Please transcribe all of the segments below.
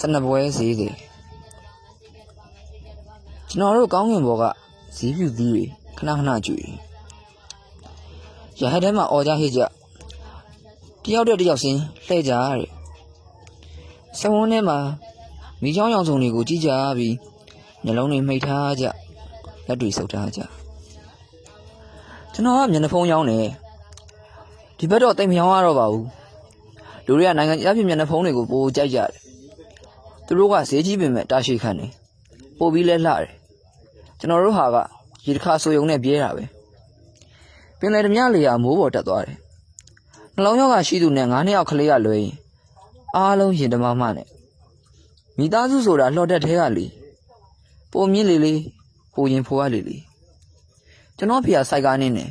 12ပွဲဈေးတယ်ကျွန်တော်တို့ကောင်းကင်ဘော်ကဈေးပြူသီးတွေခဏခဏကြွေရဟတ်ထဲမှာអော်ကြဟစ်ကြတယောက်တဲ့တယောက်စင်းလှဲ့ကြတဲ့စဝန်းထဲမှာမိချောင်းရောင်စုံတွေကိုကြည့်ကြပြီးနှလုံးတွေမှိတ်ထားကြလက်တွေဆုပ်ထားကြကျွန်တော်ကမျက်နှာဖုံးရောင်းတယ်ဒီဘက်တော့တိတ်မရောင်းရတော့ပါဘူးလူတွေကနိုင်ငံခြားပြည်မျက်နှာဖုံးတွေကိုပိုကြိုက်ကြတယ် သူတို့ကဈေးကြီးပင်မဲ့တာရှိခံတယ်ပို့ပြီးလဲလှတယ်ကျွန်တော်တို့ဟာကရေတစ်ခါဆိုယုံနဲ့ပြေးတာပဲပင်လယ်ဓမြလေယာမိုးပေါ်တက်သွားတယ်နှလုံးရောဂါရှိသူနဲ့ငါးနှစ်ယောက်ကလေးကလွဲရင်အားလုံးရင်တမမနဲ့မိသားစုဆိုတာလှော်တက်သေးကလေပုံမြင့်လေလေပုံရင်ဖိုးရလေလေကျွန်တော်ဖေကစိုက်ကားနေတယ်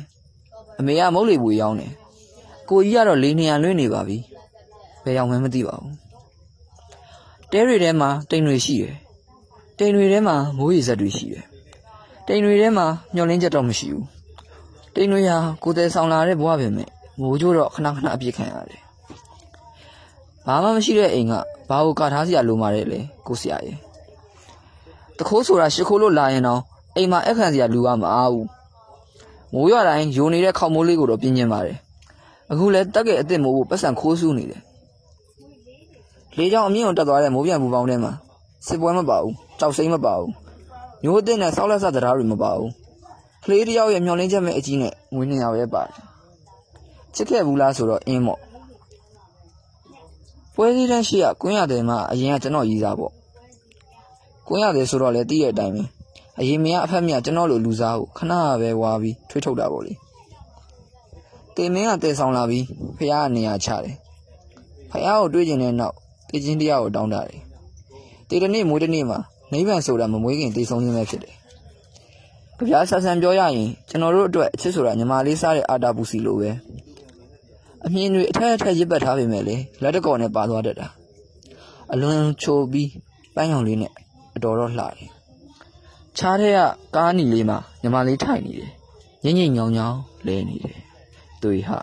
အမေကမုတ်လေပူရောင်းတယ်ကိုကြီးကတော့လေးနေရလွင့်နေပါပြီဘယ်ရောက်မှန်းမသိပါဘူး တဲတွေထဲမှာတိမ်တွေရှိတယ်တိမ်တွေထဲမှာမိုးရေစက်တွေရှိတယ်တိမ်တွေထဲမှာမျောလင်းချက်တော့မရှိဘူးတိမ်တွေဟာကိုယ်တည်ဆောင်လာတဲ့ဘဝပဲမဲ့မိုးကြိုးတော့ခဏခဏအပြစ်ခံရတယ်ဘာမှမရှိတဲ့အိမ်ကဘာကိုကာထားစရာလိုမာတဲ့လေကိုဆရာရဲ့တခိုးဆိုတာရှ िख ိုးလို့လာရင်တော့အိမ်မှာအခန့်စရာလူကမအားဘူးမိုးရွာတိုင်းယိုနေတဲ့ခေါက်မိုးလေးကိုတော့ပြင်းကျင်ပါတယ်အခုလဲတက်ကဲအစ်စ်မိုးဖို့ပတ်စံခိုးဆူးနေတယ် လေကြောင်အမြင့်ကိုတက်သွားတဲ့မိုးပြန်ပူပေါင်းထဲမှာစစ်ပွဲမပါဘူးကြောက်စိမ့်မပါဘူးမျိုးအစ်စ်နဲ့ဆောက်လက်ဆက်တရားတွေမပါဘူးကလေးတယောက်ရဲ့မျောလင်းချက်မဲ့အကြီးနဲ့ငွေနှစ်ယောက်ရဲ့ပါတယ်ချစ်ခဲ့ဘူးလားဆိုတော့အင်းမော့ပွဲစည်းတန်းရှိရကွင်းရတယ်မှာအရင်ကကျွန်တော်ရည်စားပေါ့ကွင်းရတယ်ဆိုတော့လေတီးရဲ့အတိုင်းပဲအရင်မရအဖက်မြကျွန်တော်လိုလူစားကိုခဏပဲဝါပြီးထွေးထုတ်တာပေါ့လေတင်မင်းကတည်ဆောင်လာပြီးဖះကနေရာချတယ်ဖះကိုတွေးကျင်တဲ့နောက် တေချင်းတရားကိုတောင်းတတယ်တေတနေ့မွေးတနေ့မှာနိဗ္ဗာန်ဆိုတာမမွေးခင်တည်ဆုံးခြင်းပဲဖြစ်တယ်ကြပြားဆဆန်ပြောရရင်ကျွန်တော်တို့အတွက်အချစ်ဆိုတာညီမလေးစားတဲ့အာတာပူစီလိုပဲအမြင်တွေအထက်အထက်ရစ်ပတ်ထားပေမဲ့လေလက်တကော်နဲ့ပါသွားတတ်တာအလွန်ချိုပြီးပန်းရောင်လေးနဲ့အတော်တော့လှတယ်ချားတဲ့ကကားနီလေးမှာညီမလေးထိုင်နေတယ်ညင်ညင်ညောင်ညောင်လဲနေတယ်တွေ့ဟာ